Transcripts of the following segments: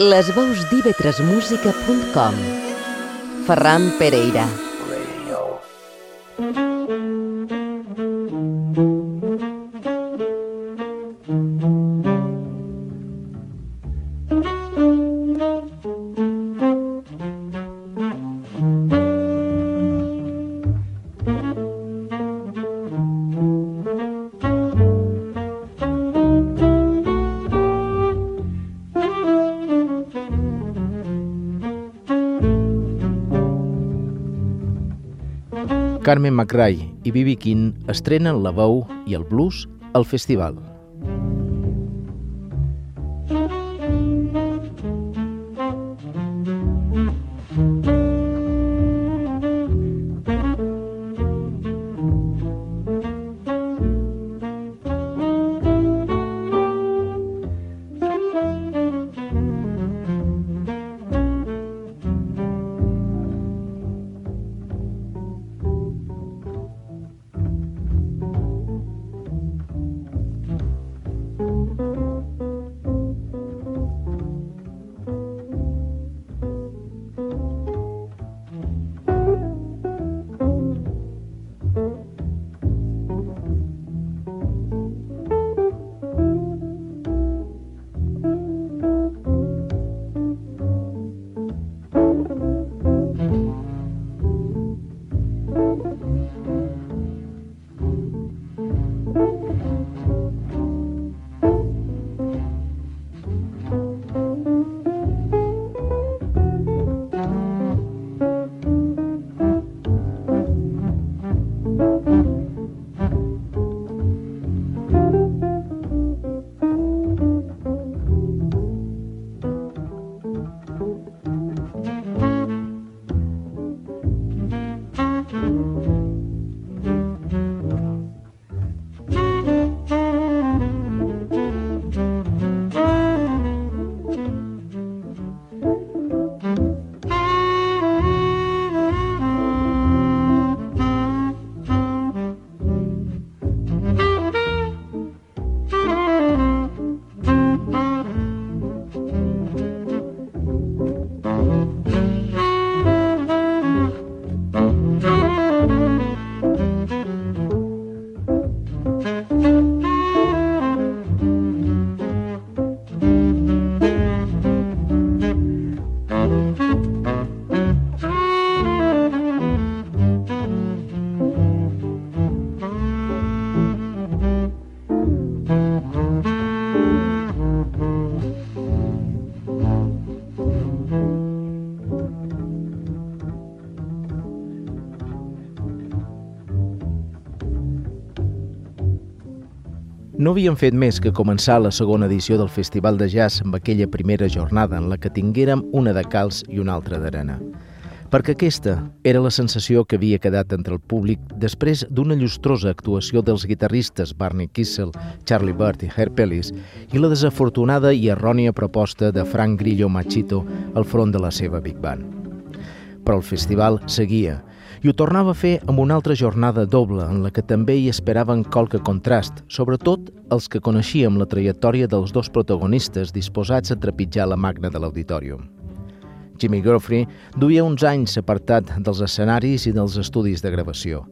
Les veus d'ivetresmusica.com Ferran Pereira Carmen McRae i B.B. King estrenen la veu i el blues al festival. No havien fet més que començar la segona edició del Festival de Jazz amb aquella primera jornada en la que tinguérem una de calç i una altra d'arena. Perquè aquesta era la sensació que havia quedat entre el públic després d'una llustrosa actuació dels guitarristes Barney Kissel, Charlie Bird i Herb Ellis i la desafortunada i errònia proposta de Frank Grillo Machito al front de la seva Big Band. Però el festival seguia i ho tornava a fer amb una altra jornada doble en la que també hi esperaven qualque contrast, sobretot els que coneixíem la trajectòria dels dos protagonistes disposats a trepitjar la magna de l'auditorium. Jimmy Geoffrey duia uns anys apartat dels escenaris i dels estudis de gravació.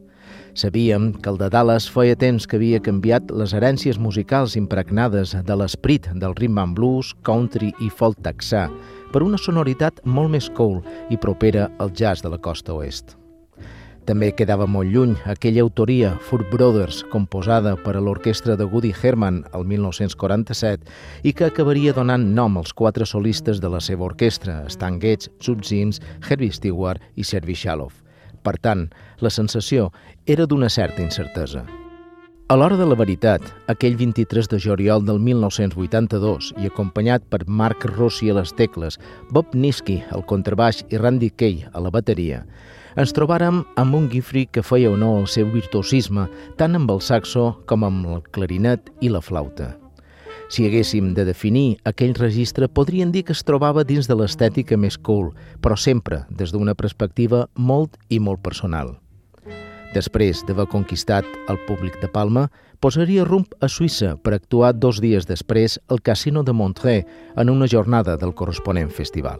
Sabíem que el de Dallas feia temps que havia canviat les herències musicals impregnades de l'esperit del rhythm and blues, country i folk texà per una sonoritat molt més cool i propera al jazz de la costa oest. També quedava molt lluny aquella autoria, Four Brothers, composada per a l'orquestra de Woody Herman el 1947 i que acabaria donant nom als quatre solistes de la seva orquestra, Stan Getz, Zoot Zins, Herbie Stewart i Servi Shaloff. Per tant, la sensació era d'una certa incertesa. A l'hora de la veritat, aquell 23 de juliol del 1982 i acompanyat per Mark Rossi a les tecles, Bob Niski al contrabaix i Randy Kay a la bateria, ens trobàrem amb un Guifri que feia honor al seu virtuosisme tant amb el saxo com amb el clarinet i la flauta. Si haguéssim de definir aquell registre, podrien dir que es trobava dins de l'estètica més cool, però sempre des d'una perspectiva molt i molt personal. Després d'haver conquistat el públic de Palma, posaria rumb a Suïssa per actuar dos dies després al Casino de Montreux en una jornada del corresponent festival.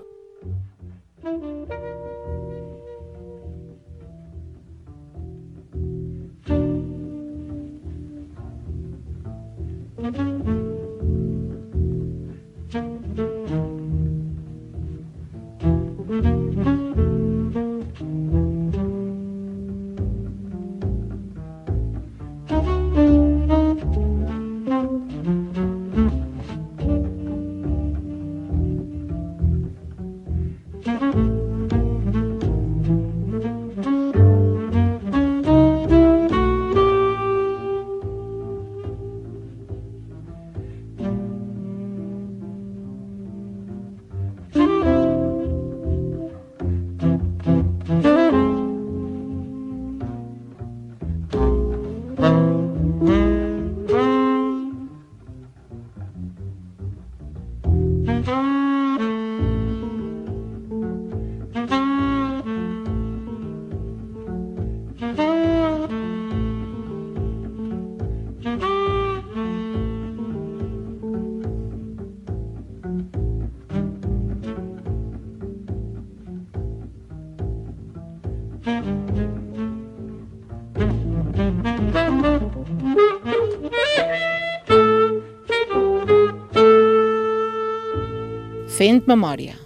Fent memòria,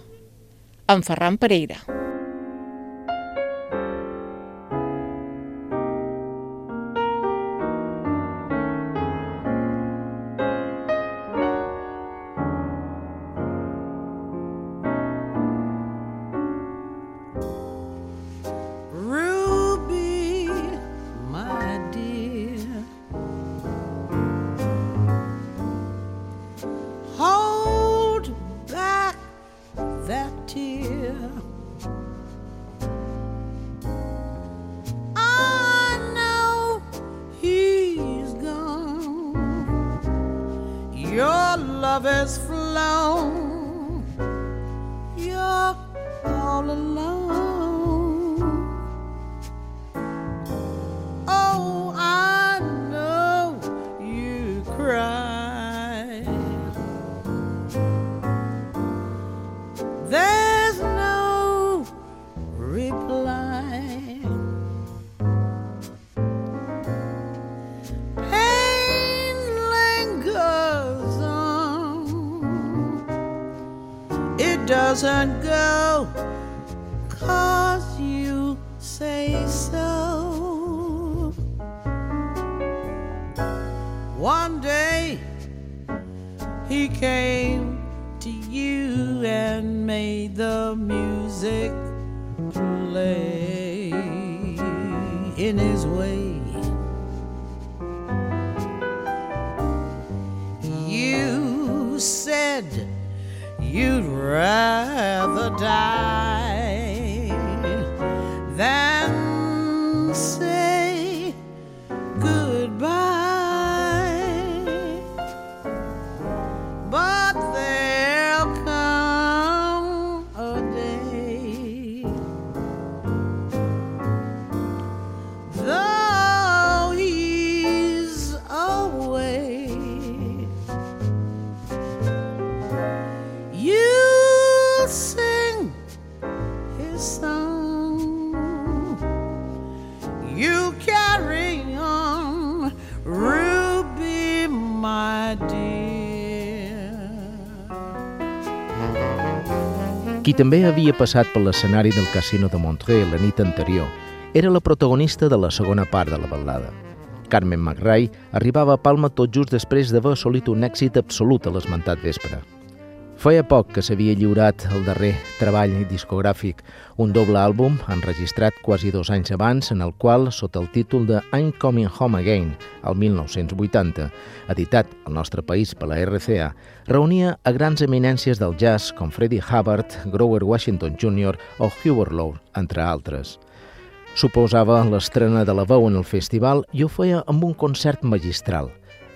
amb Ferran Pereira. tears. Doesn't go cause you say so. One day he came to you and made the music play in his way. right. Qui també havia passat per l'escenari del Casino de Montreux la nit anterior era la protagonista de la segona part de la ballada. Carmen McRae arribava a Palma tot just després d'haver assolit un èxit absolut a l'esmentat vespre. Feia poc que s'havia lliurat el darrer treball discogràfic, un doble àlbum enregistrat quasi dos anys abans, en el qual, sota el títol de I'm Coming Home Again, el 1980, editat al nostre país per la RCA, reunia a grans eminències del jazz com Freddie Hubbard, Grover Washington Jr. o Hubert Law, entre altres. Suposava l'estrena de la veu en el festival i ho feia amb un concert magistral.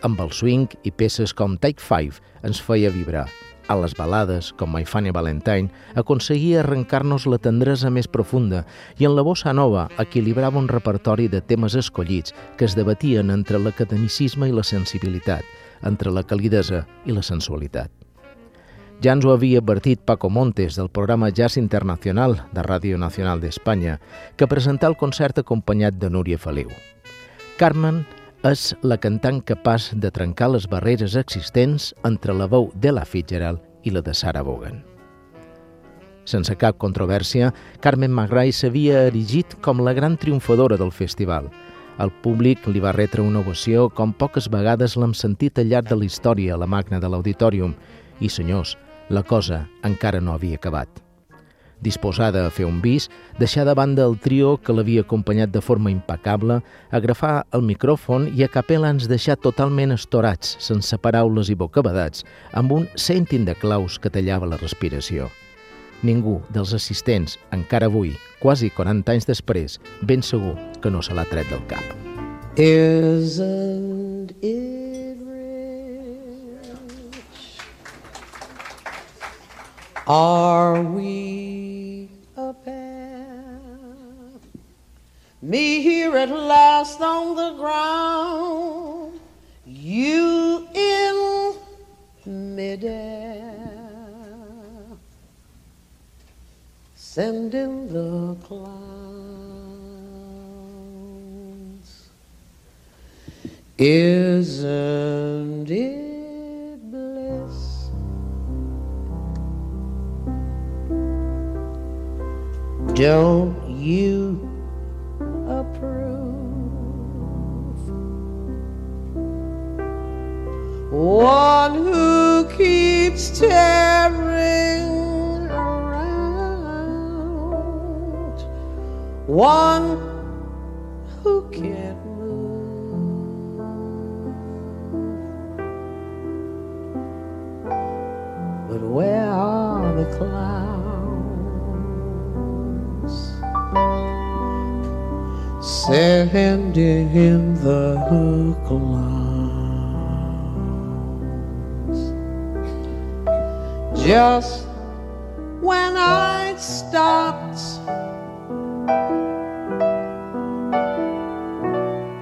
Amb el swing i peces com Take Five ens feia vibrar. A les balades, com My Funny Valentine, aconseguia arrencar-nos la tendresa més profunda i en la bossa nova equilibrava un repertori de temes escollits que es debatien entre l'academicisme i la sensibilitat, entre la calidesa i la sensualitat. Ja ens ho havia advertit Paco Montes del programa Jazz Internacional de Ràdio Nacional d'Espanya, que presentà el concert acompanyat de Núria Feliu. Carmen és la cantant capaç de trencar les barreres existents entre la veu de la Fitzgerald i la de Sarah Vaughan. Sense cap controvèrsia, Carmen McRae s'havia erigit com la gran triomfadora del festival. El públic li va retre una ovació com poques vegades l'hem sentit al llarg de la història a la magna de l'auditorium. I, senyors, la cosa encara no havia acabat disposada a fer un bis, deixar de banda el trio que l'havia acompanyat de forma impecable, agrafar el micròfon i a capella ens deixar totalment estorats, sense paraules i bocabadats, amb un sentin de claus que tallava la respiració. Ningú dels assistents, encara avui, quasi 40 anys després, ben segur que no se l'ha tret del cap. Isn't it Are we a pair? Me here at last on the ground, you in midair, sending the clouds. Isn't it Don't you approve? One who keeps tearing around, one who can't move. But where are the clouds? Sending in the clouds. Just when I stopped,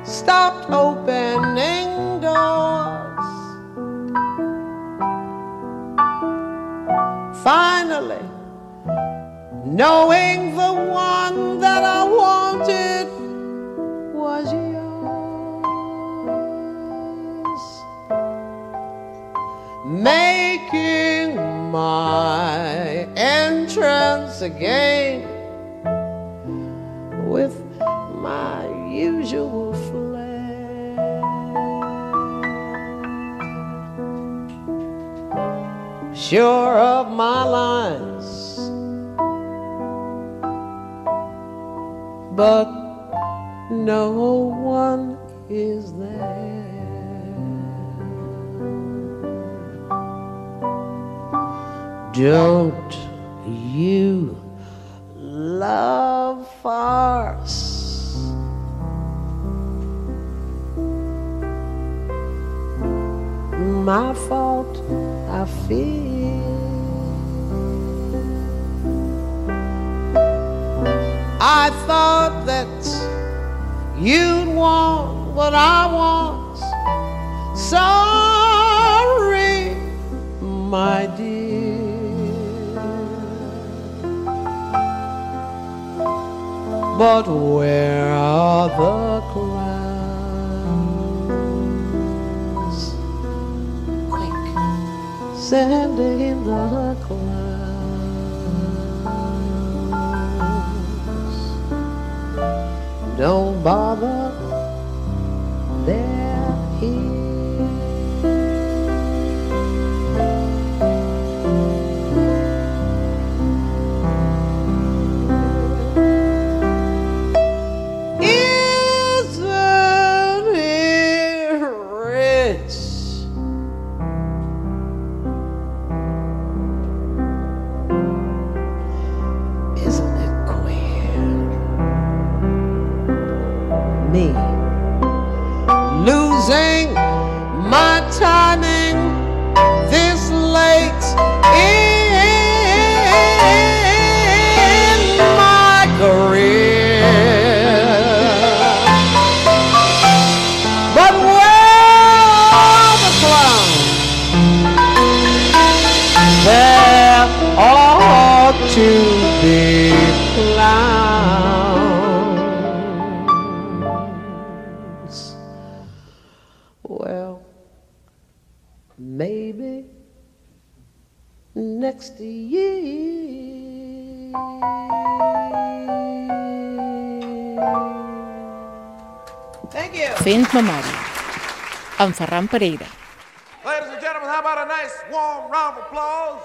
stopped opening doors. Finally, knowing the one entrance again with my usual flair. Sure of my lines, but no one is there. Don't you love farce? My fault, I feel. I thought that you'd want what I want. Sorry, my dear. But where are the clouds? Quick, send in the clouds. Don't bother, they're Fent memòria. Amb Ferran Pereira. Ladies and gentlemen, how about a nice warm round of applause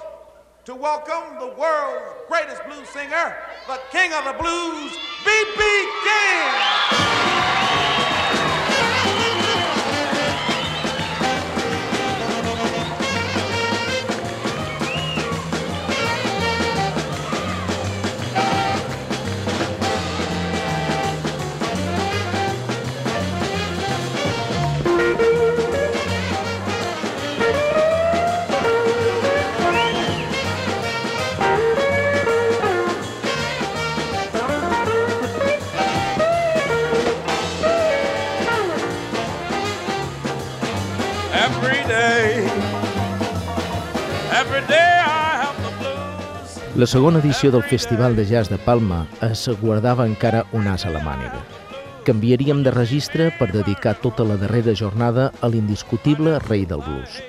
to welcome the world's greatest blues singer, the king of the blues, B.B. King. La segona edició del Festival de Jazz de Palma es guardava encara un as a la màniga. Canviaríem de registre per dedicar tota la darrera jornada a l'indiscutible rei del blues.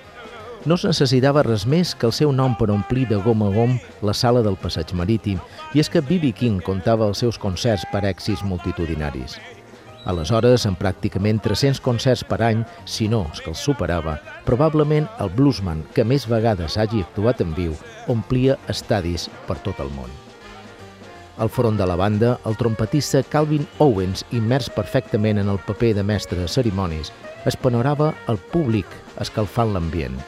No es necessitava res més que el seu nom per omplir de gom a gom la sala del passeig marítim, i és que B.B. King comptava els seus concerts per èxits multitudinaris. Aleshores, amb pràcticament 300 concerts per any, si no és que els superava, probablement el bluesman que més vegades hagi actuat en viu omplia estadis per tot el món. Al front de la banda, el trompetista Calvin Owens, immers perfectament en el paper de mestre de ceremonis, es panorava el públic escalfant l'ambient.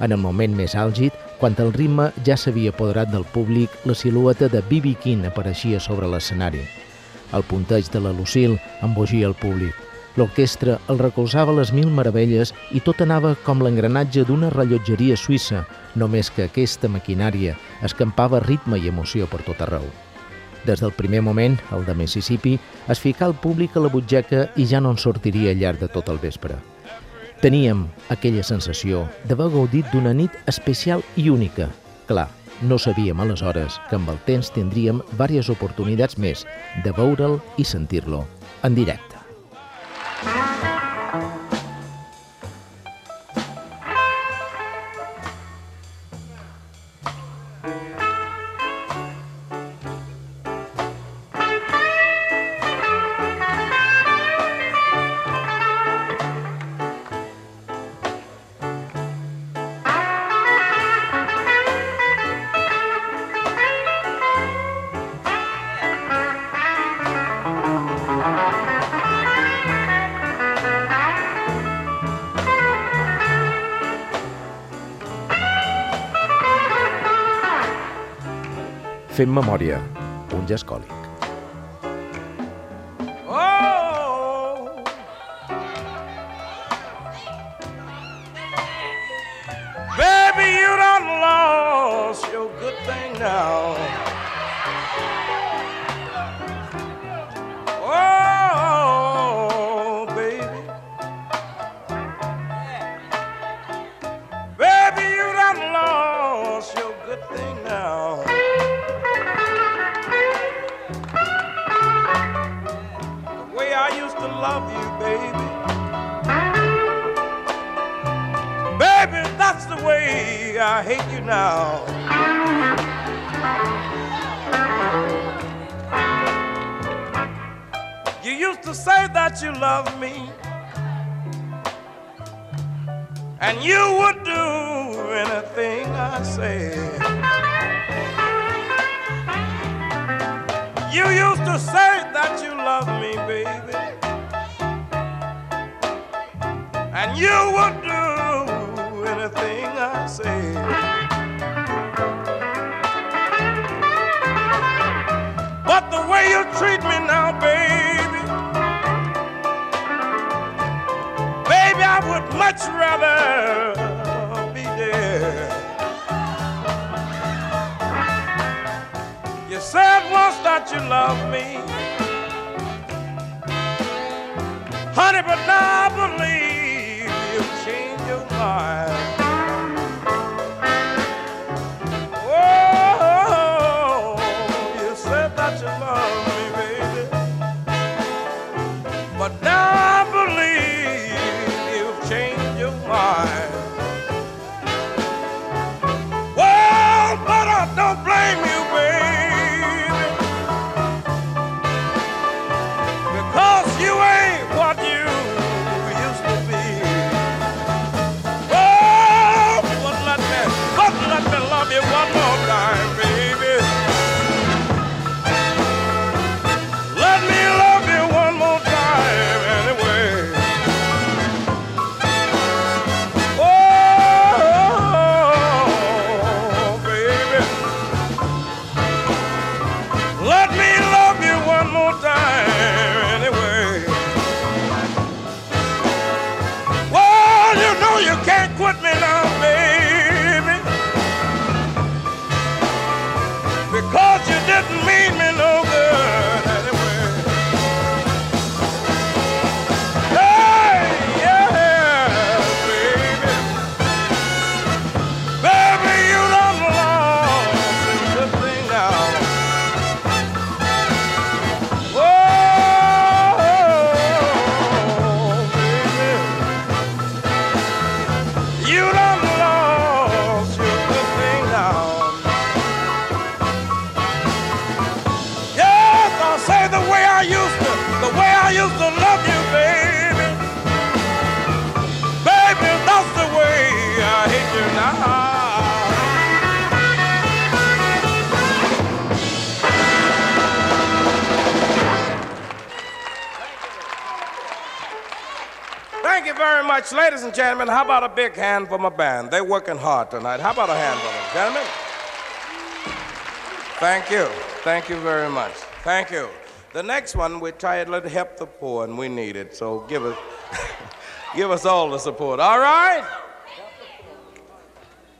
En el moment més àlgid, quan el ritme ja s'havia apoderat del públic, la silueta de B.B. King apareixia sobre l'escenari. El punteig de la Lucille embogia el públic. L'orquestra el recolzava les mil meravelles i tot anava com l'engranatge d'una rellotgeria suïssa, només que aquesta maquinària escampava ritme i emoció per tot arreu. Des del primer moment, el de Mississippi, es ficà el públic a la butxaca i ja no en sortiria al llarg de tot el vespre. Teníem aquella sensació d'haver gaudit d'una nit especial i única. Clar, no sabíem aleshores que amb el temps tindríem diverses oportunitats més de veure'l i sentir-lo en directe. Fem memòria, un jascòlic. Love you, baby. Baby, that's the way I hate you now. You used to say that you love me, and you would do anything I said. You used to say And you would much. Ladies and gentlemen, how about a big hand for my band? They're working hard tonight. How about a hand for them, gentlemen? Thank you. Thank you very much. Thank you. The next one, we're to help the poor, and we need it. So give us, give us all the support. All right?